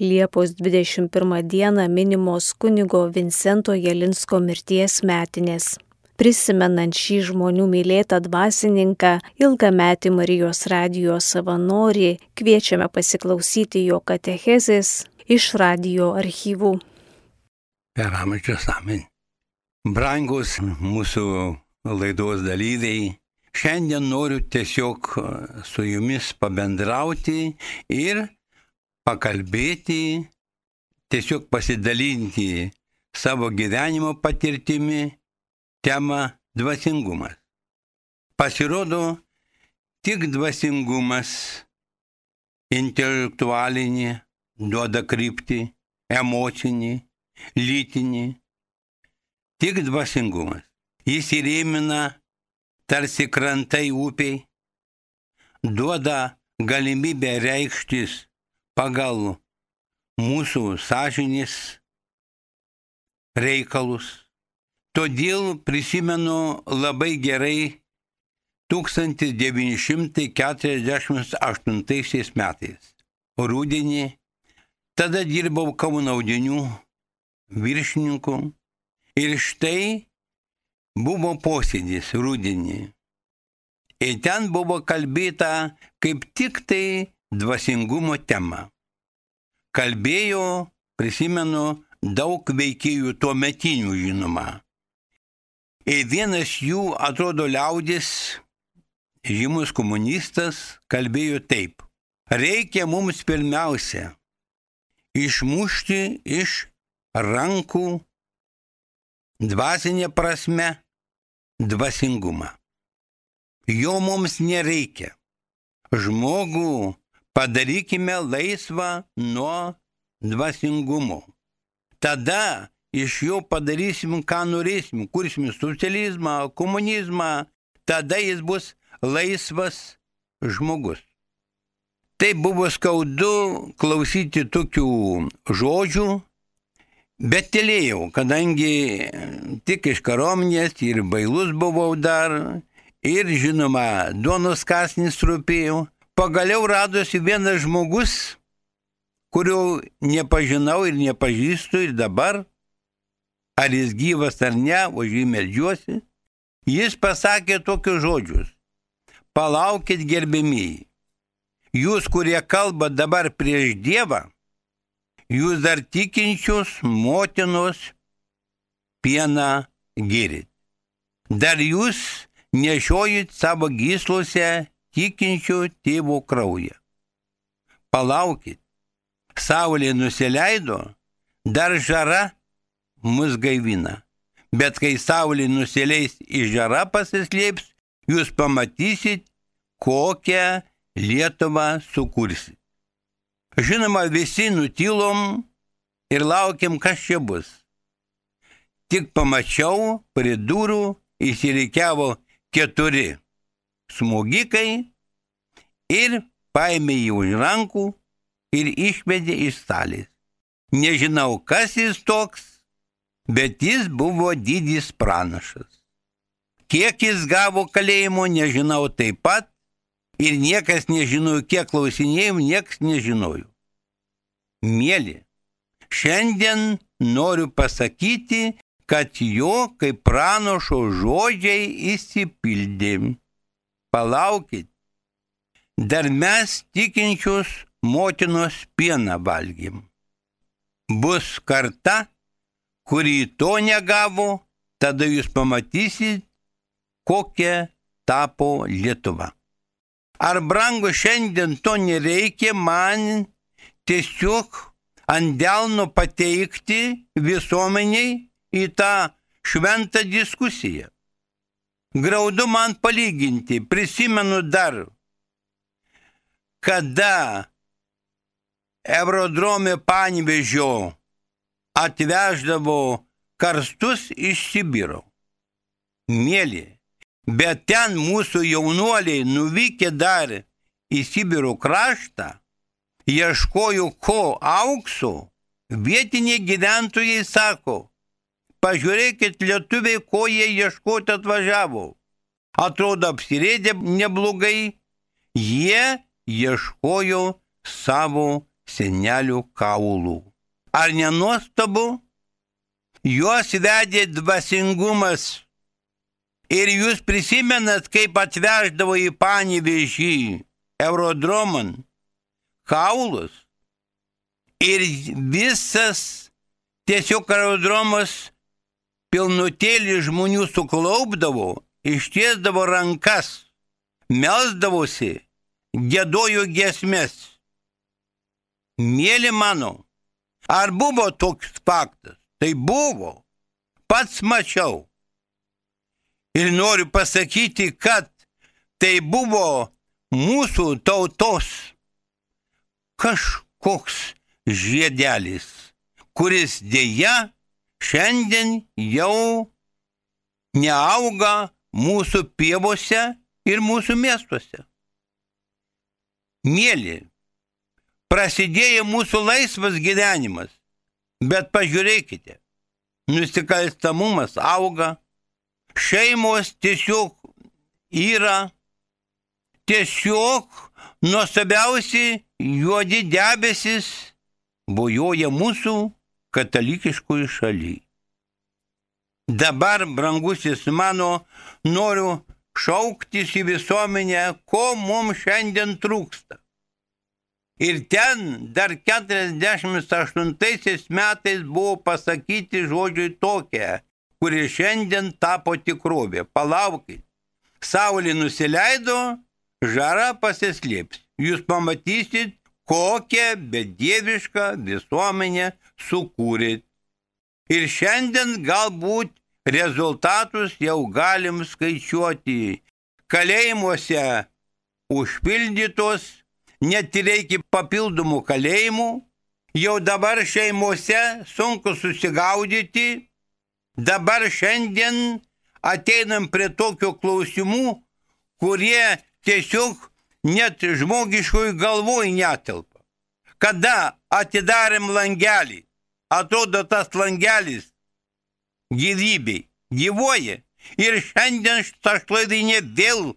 Liepos 21 dieną minimos kunigo Vincento Jelinsko mirties metinės. Prisimenant šį žmonių mylėtą dvasininką, ilgametį Marijos radio savanorį, kviečiame pasiklausyti jo katechezės iš radio archyvų. Per amžius amen. Brangus mūsų laidos dalyviai, šiandien noriu tiesiog su jumis pabendrauti ir pakalbėti, tiesiog pasidalinti savo gyvenimo patirtimi temą dvasingumas. Pasirodo, tik dvasingumas intelektualinį duoda kryptį, emocinį, lytinį. Tik dvasingumas. Jis įrėmina tarsi krantai upiai, duoda galimybę reikštis pagal mūsų sąžinės reikalus Todėl prisimenu labai gerai 1948 metais. Rūdienį tada dirbau Kauno audinių viršininku ir štai buvo posėdis rūdienį. Ir ten buvo kalbėta kaip tik tai dvasingumo tema. Kalbėjo, prisimenu, daug veikėjų tuo metinių žinoma. Ir vienas jų, atrodo, liaudis, žymus komunistas, kalbėjo taip. Reikia mums pirmiausia išmušti iš rankų dvasinė prasme dvasingumą. Jo mums nereikia. Žmogų padarykime laisvą nuo dvasingumo. Tada iš jo padarysim, ką norėsim, kursim socializmą, komunizmą, tada jis bus laisvas žmogus. Tai buvo skaudu klausyti tokių žodžių, bet tylėjau, kadangi tik iš karominės ir bailus buvau dar, ir žinoma, duonos kasnis rūpėjau. Pagaliau radosi vienas žmogus, kurio nepažinau ir nepažįstu ir dabar, ar jis gyvas ar ne, už jį melžiuosi, jis pasakė tokius žodžius. Palaukit gerbėmiai. Jūs, kurie kalba dabar prieš Dievą, jūs dar tikinčius motinos pieną girit. Dar jūs nešiojit savo gyslose tikinčių tėvo kraują. Palaukit. Saulė nusileido, dar žara mus gaivina. Bet kai saulė nusileis į žarą pasislėps, jūs pamatysit, kokią Lietuvą sukursit. Žinoma, visi nutilom ir laukiam, kas čia bus. Tik pamačiau, prie durų įsireikiavo keturi smogikai ir paėmė jį už rankų ir išvedė iš salės. Nežinau, kas jis toks, bet jis buvo didis pranašas. Kiek jis gavo kalėjimo, nežinau taip pat ir niekas nežinojo, kiek klausinėjom, niekas nežinojo. Mėly, šiandien noriu pasakyti, kad jo kaip pranašo žodžiai įsipildė. Palaukit, dar mes tikinčius motinos pieną valgym. Bus karta, kurį to negavo, tada jūs pamatysit, kokia tapo Lietuva. Ar brangu šiandien to nereikia man tiesiog ant delno pateikti visuomeniai į tą šventą diskusiją. Graudu man palyginti, prisimenu dar, kada aerodrome Panvežio atveždavo karstus iš Sibiro. Mėly, bet ten mūsų jaunuoliai nuvykę dar į Sibiro kraštą, ieškojo ko aukso, vietiniai gyventojai sako, pažiūrėkit lietuviai, ko jie ieškoti atvažiavo. Atrodo apsirėdė neblogai, jie ieškojo savo senelių kaulų. Ar nenuostabu? Juos vedė dvasingumas. Ir jūs prisimenat, kaip atveždavo į Panėvežį Eurodroman kaulus. Ir visas tiesiog aerodromas pilnutėlį žmonių suklaupdavo, ištiesdavo rankas, melsdavosi, gėdojo gesmes. Mėly mano, ar buvo toks faktas? Tai buvo. Pats mačiau. Ir noriu pasakyti, kad tai buvo mūsų tautos kažkoks žiedelis, kuris dėja šiandien jau neauga mūsų pievose ir mūsų miestuose. Mėly, prasidėjo mūsų laisvas gyvenimas, bet pažiūrėkite, nusikalstamumas auga, šeimos tiesiog yra, tiesiog nuostabiausi juodi debesis bojoja mūsų katalikiškoje šalyje. Dabar, brangusis mano, noriu šauktis į visuomenę, ko mums šiandien trūksta. Ir ten dar 48 metais buvo pasakyti žodžiai tokie, kurie šiandien tapo tikrovė. Palaukit. Saulė nusileido, žara pasislėps. Jūs pamatysit, kokią bedievišką visuomenę sukūrėt. Ir šiandien galbūt rezultatus jau galim skaičiuoti. Kalėjimuose užpildytos, net reikia papildomų kalėjimų, jau dabar šeimose sunku susigaudyti, dabar šiandien ateinam prie tokių klausimų, kurie tiesiog net žmogiškoj galvoj netelpa. Kada atidarėm langelį, atrodo tas langelis gyvybei gyvoja ir šiandien šitą šlaidinė vėl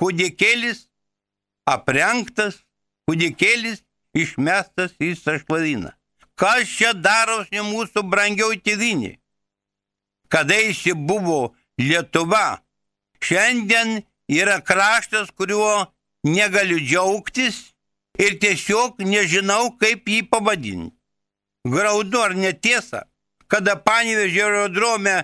kūdikėlis aprengtas, kūdikėlis išmestas į sašladiną. Kas čia darosi mūsų brangiau tėvinė? Kadaise buvo Lietuva, šiandien yra kraštas, kuriuo negaliu džiaugtis ir tiesiog nežinau, kaip jį pavadinti. Graudu ar netiesa, kada Panevežė aerodrome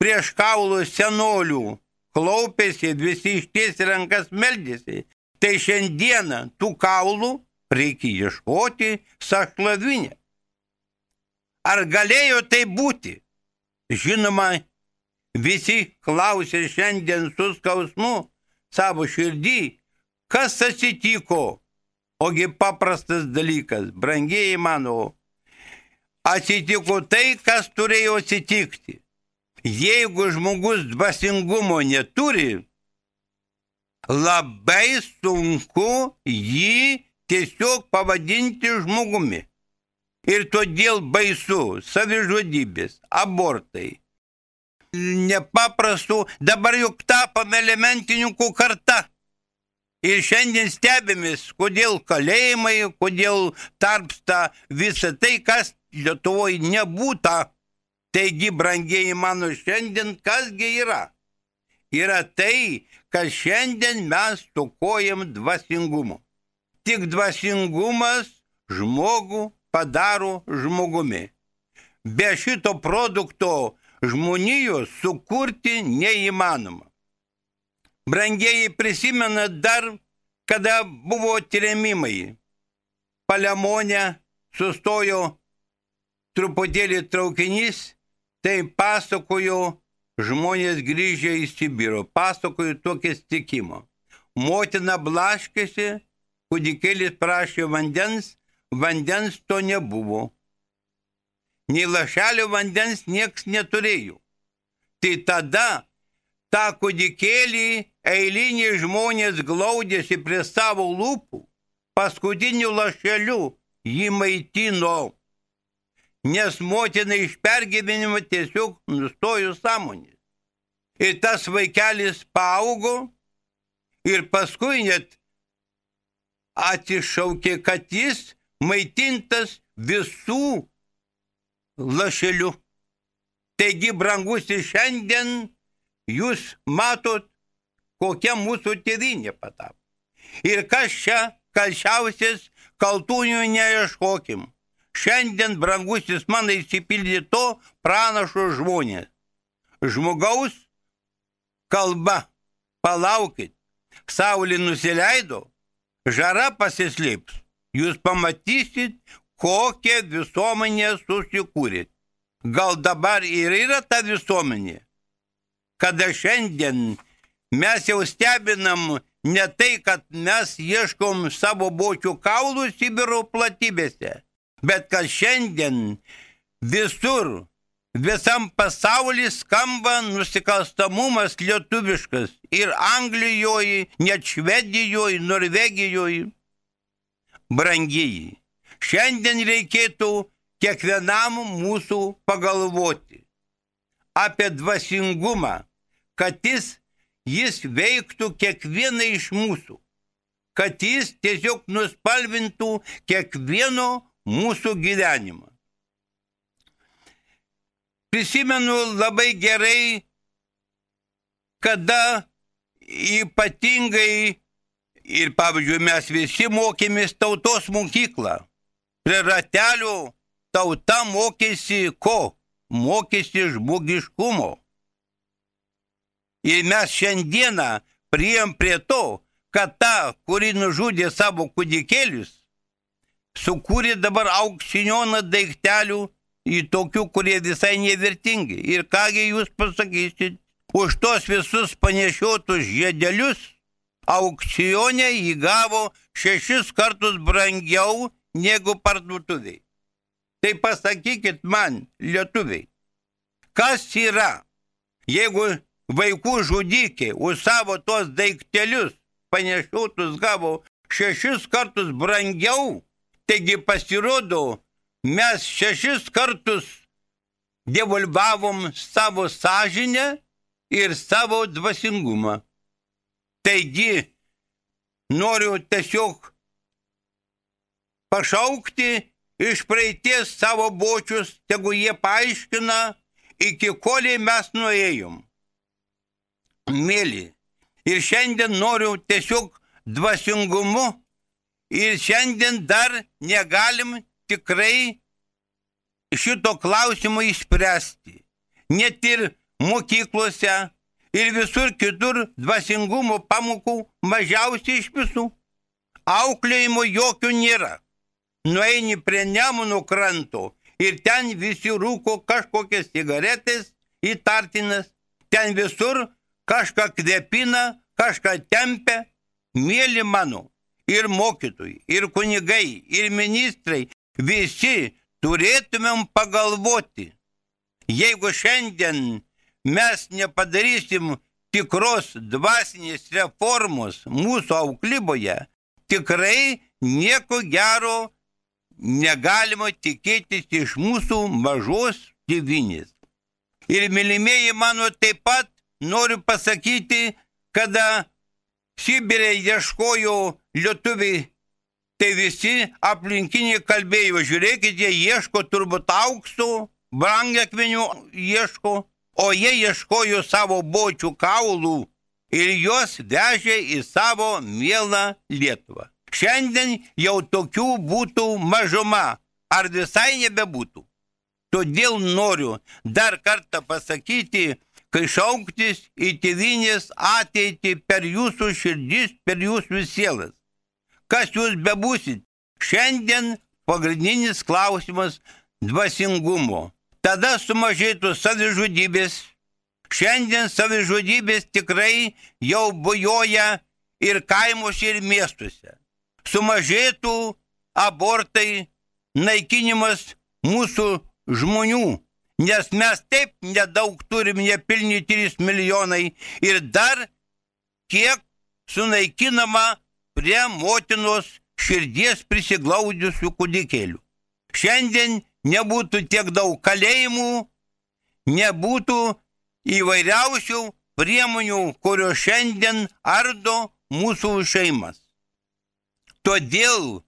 prieš kaulų senolių klaupėsi, visi ištiesi rankas meldėsi, tai šiandieną tų kaulų reikia ieškoti sašlavinę. Ar galėjo tai būti? Žinoma, visi klausė šiandien su skausmu savo širdį, kas atsitiko. Ogi paprastas dalykas, brangiai mano, atsitiko tai, kas turėjo atsitikti. Jeigu žmogus dvasingumo neturi, labai sunku jį tiesiog pavadinti žmogumi. Ir todėl baisu savižudybės, abortai. Nepaprastų, dabar juk tapome elementininkų karta. Ir šiandien stebėmės, kodėl kalėjimai, kodėl tarpsta visa tai, kas Lietuvoje nebūta. Taigi, brangiai mano, šiandien kasgi yra? Yra tai, kad šiandien mes tokojam dvasingumo. Tik dvasingumas žmogų padaro žmogumi. Be šito produkto žmonijos sukurti neįmanoma. Brangieji prisimena dar, kada buvo tremimai. Palemonė sustojo truputėlį traukinys, tai pasakojo žmonės grįžę į Sibiro, pasakojo tokį stikimą. Motina blaškėsi, kūdikėlis prašė vandens, vandens to nebuvo. Nei lašelio vandens nieks neturėjo. Tai tada tą kūdikėlį eiliniai žmonės glaudėsi prie savo lūpų, paskutiniu lašeliu jį maitino nes motina iš pergyvenimo tiesiog nustojo sąmonės. Ir tas vaikelis paaugo ir paskui net atsišaukė, kad jis maitintas visų lašelių. Taigi, brangusis, šiandien jūs matot, kokia mūsų tėvynė patapo. Ir kas čia kalčiausias, kaltūnių neieškokim. Šiandien, brangusis, man įsipildė to pranašo žmonės. Žmogaus kalba, palaukit, saulė nusileido, žara pasislėps. Jūs pamatysit, kokią visuomenę susikūrėt. Gal dabar ir yra ta visuomenė, kada šiandien mes jau stebinam ne tai, kad mes ieškom savo bočių kaulų Sibiro platybėse, bet kad šiandien visur, visam pasaulyje skamba nusikalstamumas lietuviškas ir Anglijoje, net Švedijoje, Norvegijoje. Brangiai, šiandien reikėtų kiekvienam mūsų pagalvoti apie dvasingumą, kad jis jis veiktų kiekvieną iš mūsų, kad jis tiesiog nuspalvintų kiekvieno mūsų gyvenimą. Prisimenu labai gerai, kada ypatingai ir, pavyzdžiui, mes visi mokėmės tautos mokyklą. Prie ratelių tauta mokėsi ko? Mokėsi žmogiškumo. Ir mes šiandieną prieėm prie to, kad ta, kuri nužudė savo kūdikėlius, sukūrė dabar auksinioną daiktelių į tokių, kurie visai nevertingi. Ir kągi jūs pasakysit, už tos visus panešiotus žiedelius aukcionė įgavo šešis kartus brangiau negu parduotuviai. Tai pasakykit man, lietuviai, kas yra, jeigu vaikų žudikė už savo tos daiktelius panešiotus gavo šešis kartus brangiau, taigi pasirodo, mes šešis kartus devalvavom savo sąžinę ir savo dvasingumą. Taigi, noriu tiesiog pašaukti iš praeities savo bočius, tegu jie paaiškina, iki koliai mes nuėjom mėly. Ir šiandien noriu tiesiog dvasingumu ir šiandien dar negalim tikrai šito klausimo išspręsti. Net ir mokyklose ir visur kitur dvasingumo pamokų mažiausiai iš visų. Auklėjimo jokių nėra. Nueini prie Nemuno kranto ir ten visi rūko kažkokias cigaretės įtartinas. Ten visur kažką kvepina, kažką tempia, mėly mano, ir mokytojai, ir kunigai, ir ministrai, visi turėtumėm pagalvoti, jeigu šiandien mes nepadarysim tikros dvasinės reformos mūsų auklyboje, tikrai nieko gero negalima tikėtis iš mūsų mažos tėvinės. Ir mylimieji mano taip pat noriu pasakyti, kada Sibirė ieškojo lietuviai, tai visi aplinkiniai kalbėjo, žiūrėkit, jie ieško turbūt aukso, brangakmenių ieško, o jie ieškojo savo bočių kaulų ir juos vežė į savo mielą Lietuvą. Šiandien jau tokių būtų mažuma, ar visai nebebūtų. Todėl noriu dar kartą pasakyti, kai šauktis į tėvinės ateitį per jūsų širdis, per jūsų sielas. Kas jūs bebūsit, šiandien pagrindinis klausimas dvasingumo. Tada sumažėtų savižudybės. Šiandien savižudybės tikrai jau bujoja ir kaimuose, ir miestuose. Sumažėtų abortai, naikinimas mūsų žmonių nes mes taip nedaug turim, nepilni 3 milijonai ir dar kiek sunaikinama prie motinos širdies prisiglaudusių kūdikėlių. Šiandien nebūtų tiek daug kalėjimų, nebūtų įvairiausių priemonių, kurios šiandien ardo mūsų šeimas. Todėl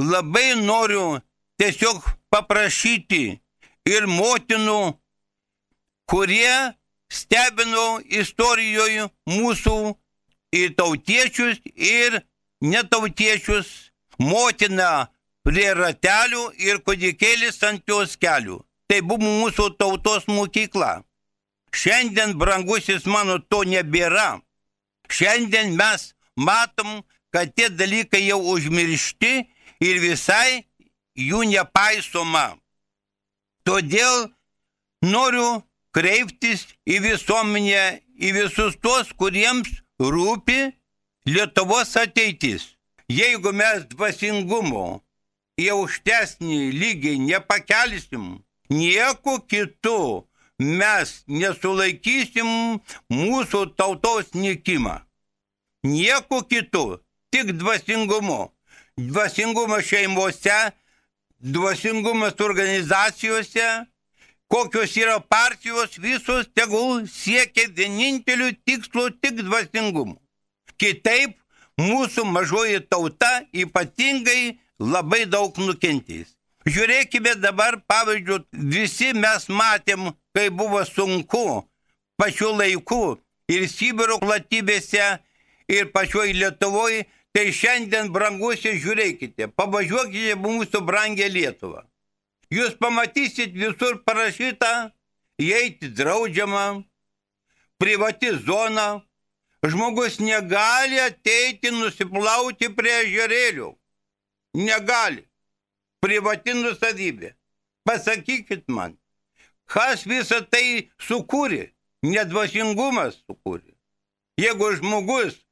labai noriu tiesiog paprašyti ir motinų, kurie stebino istorijoje mūsų ir tautiečius, ir netautiečius, motina prie ratelių ir kudikėlis ant jos kelių. Tai buvo mūsų tautos mokykla. Šiandien, brangusis mano, to nebėra. Šiandien mes matom, kad tie dalykai jau užmiršti ir visai jų nepaisoma. Todėl noriu kreiptis į visuomenę, į visus tuos, kuriems rūpi Lietuvos ateitis. Jeigu mes dvasingumo į aukštesnį lygį nepakelsim, nieko kitu mes nesulaikysim mūsų tautos nikimą. Nieko kitu, tik dvasingumu. Dvasingumas šeimose, dvasingumas organizacijose, kokios yra partijos, visos tegul siekia vienintelių tikslų tik dvasingumu. Kitaip mūsų mažoji tauta ypatingai labai daug nukentės. Žiūrėkime dabar, pavyzdžiui, visi mes matėm, kai buvo sunku pačiu laiku ir Sibiro platybėse, ir pačioj Lietuvoje, tai šiandien brangusi žiūrėkite, pavažiuokite mūsų brangę Lietuvą. Jūs pamatysit visur parašyta, įeiti draudžiama, privati zona, žmogus negali ateiti nusiplauti prie žerėlių. Negali privati nusavybė. Pasakykit man, kas visą tai sukūrė? Nedvasingumas sukūrė. Jeigu žmogus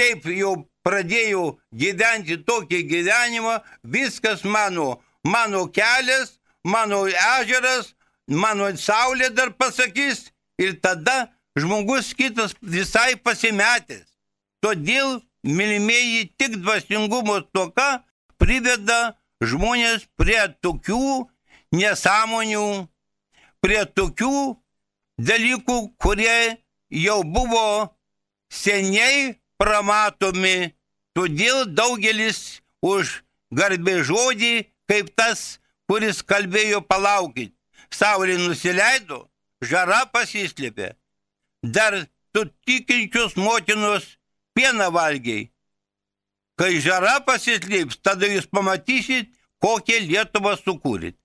taip jau pradėjo gyventi tokį gyvenimą, viskas mano, mano kelias, mano ežeras, mano saulė dar pasakys ir tada žmogus kitas visai pasimetęs. Todėl, mylimieji, tik dvasingumo stoka priveda žmonės prie tokių nesąmonių, prie tokių dalykų, kurie jau buvo seniai pramatomi. Todėl daugelis už garbė žodį, kaip tas, kuris kalbėjo palaukit. Saulė nusileido, žara pasislėpė. Dar tu tikinčios motinos pieną valgiai. Kai žara pasislėps, tada jūs pamatysit, kokią Lietuvą sukūrit.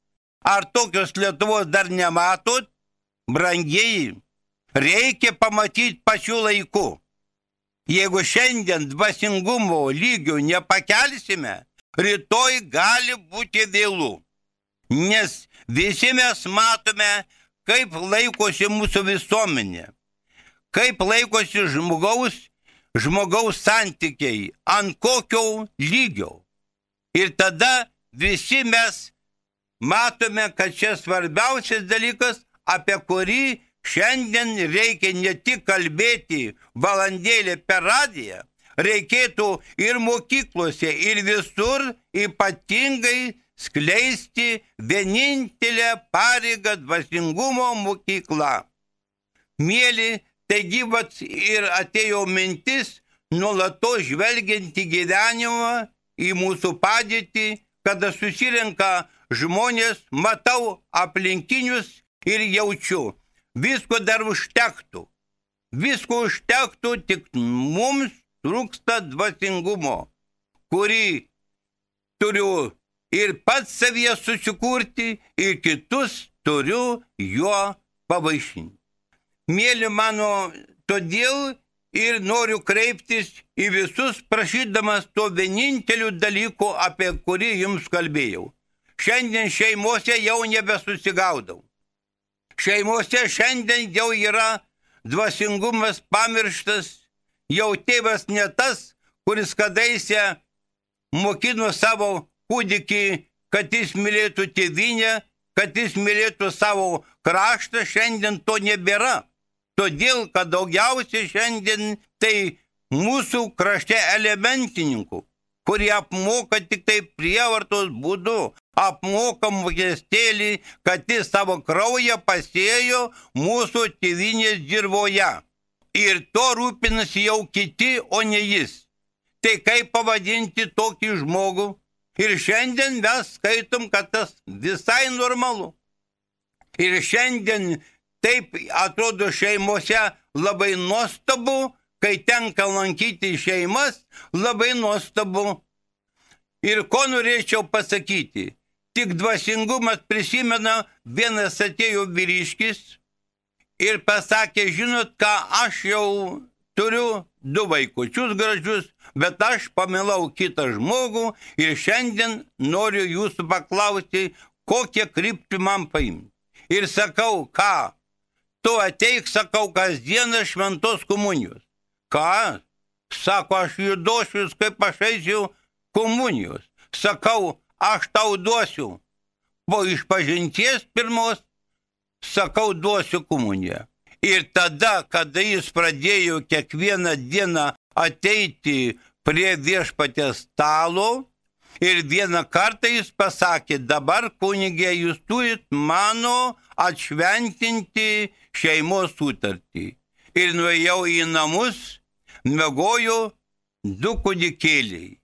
Ar tokios Lietuvos dar nematot? Brangieji, reikia pamatyti pačiu laiku. Jeigu šiandien dvasingumo lygių nepakelsime, rytoj gali būti vėlų. Nes visi mes matome, kaip laikosi mūsų visuomenė, kaip laikosi žmogaus žmogaus santykiai, ant kokio lygio. Ir tada visi mes matome, kad čia svarbiausias dalykas, apie kurį šiandien reikia ne tik kalbėti valandėlį per radiją, reikėtų ir mokyklose, ir visur ypatingai skleisti vienintelę pareigą dvasingumo mokyklą. Mėly Taigi, vat ir atėjo mintis nuolatos žvelgiant į gyvenimą, į mūsų padėtį, kada susirenka žmonės, matau aplinkinius ir jaučiu, visko dar užtektų. Visko užtektų, tik mums trūksta dvasingumo, kurį turiu ir pats savyje susikurti, ir kitus turiu juo pavaišinti. Mėly mano, todėl ir noriu kreiptis į visus, prašydamas to vienintelių dalykų, apie kurį jums kalbėjau. Šiandien šeimose jau nebesusigaudau. Šeimose šiandien jau yra dvasingumas pamirštas, jau tėvas ne tas, kuris kadaise mokino savo kūdikį, kad jis mylėtų tėvynę, kad jis mylėtų savo kraštą, šiandien to nebėra. Todėl, kad daugiausiai šiandien tai mūsų krašte elementininkų, kurie apmoka tik tai prievartos būdu, apmoka mokestėlį, kad jis savo kraują pasėjo mūsų tėvinės dirboje. Ir to rūpinasi jau kiti, o ne jis. Tai kaip pavadinti tokį žmogų? Ir šiandien mes skaitom, kad tas visai normalu. Ir šiandien taip atrodo šeimose labai nuostabu, kai tenka lankyti šeimas, labai nuostabu. Ir ko norėčiau pasakyti, tik dvasingumas prisimena, vienas atėjo vyriškis ir pasakė, žinot ką, aš jau turiu du vaikučius gražius, bet aš pamilau kitą žmogų ir šiandien noriu jūsų paklausti, kokią kryptį man paimti. Ir sakau, ką, tu ateik, sakau, kasdieną šventos komunijos. Ką? Sako, aš judosiu, kaip aš eisiu komunijos. Sakau, aš tau duosiu. Po išpažinties pirmos, sakau, duosiu komuniją. Ir tada, kada jis pradėjo kiekvieną dieną ateiti prie viešpatės stalo, ir vieną kartą jis pasakė, dabar kunigė jūs turit mano atšventinti šeimos sutartį. Ir nuėjau į namus, mėgojo du kūdikėliai.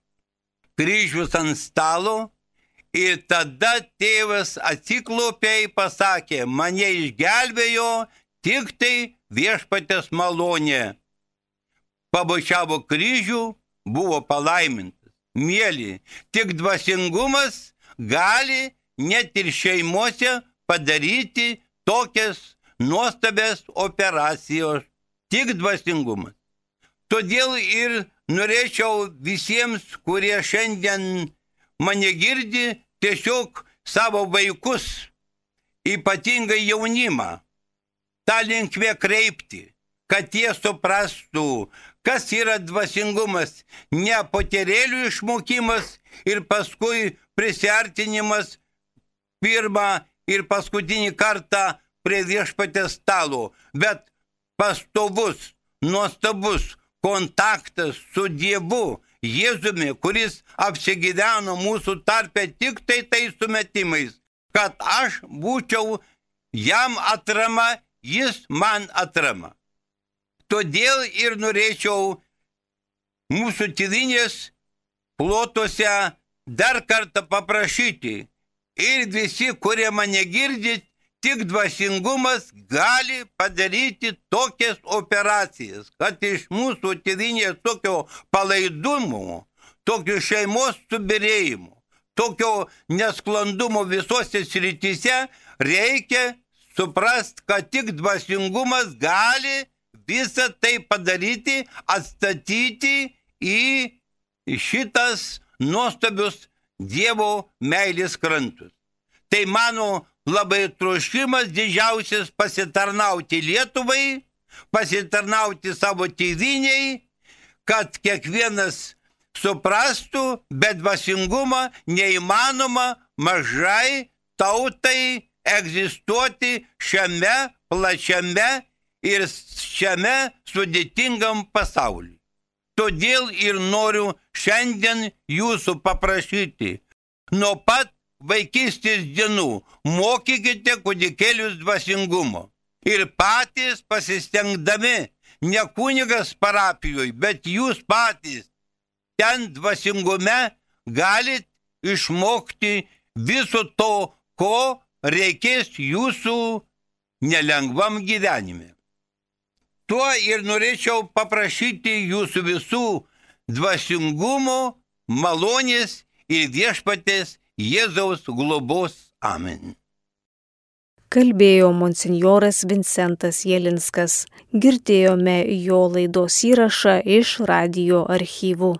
Kryžius ant stalo ir tada tėvas atsiklopė ir pasakė, mane išgelbėjo tik tai viešpatės malonė. Pabučiavo kryžių, buvo palaimintas. Mėly, tik dvasingumas gali net ir šeimose padaryti tokias nuostabės operacijos, tik dvasingumas. Todėl ir norėčiau visiems, kurie šiandien mane girdi, tiesiog savo vaikus, ypatingai jaunimą, tą linkmę kreipti, kad jie suprastų, kas yra dvasingumas, ne poterėlių išmokimas ir paskui prisartinimas pirmą ir paskutinį kartą prie viešpatės stalo, bet pastovus, nuostabus kontaktas su Dievu, Jėzumi, kuris apsigyveno mūsų tarpe tik tai tais sumetimais, kad aš būčiau jam atrama, jis man atrama. Todėl ir norėčiau mūsų tyvinės plotuose dar kartą paprašyti ir visi, kurie mane girdit, tik dvasingumas gali padaryti tokias operacijas, kad iš mūsų tėvinės tokio palaidumo, tokio šeimos subirėjimo, tokio nesklandumo visose srityse reikia suprast, kad tik dvasingumas gali visą tai padaryti, atstatyti į šitas nuostabius Dievo meilės krantus. Tai mano labai troškimas didžiausias pasitarnauti Lietuvai, pasitarnauti savo tėviniai, kad kiekvienas suprastų, bet dvasingumą neįmanoma mažai tautai egzistuoti šiame plačiame ir šiame sudėtingam pasauliu. Todėl ir noriu šiandien jūsų paprašyti nuo pat vaikystės dienų mokykite kūdikėlius dvasingumo. Ir patys pasistengdami, ne kunigas parapijoje, bet jūs patys ten dvasingume galit išmokti viso to, ko reikės jūsų nelengvam gyvenime. Tuo ir norėčiau paprašyti jūsų visų dvasingumo, malonės ir viešpatės Jėzaus globos. Amen. Kalbėjo monsinjoras Vincentas Jelinskas. Girdėjome jo laidos įrašą iš radio archyvų.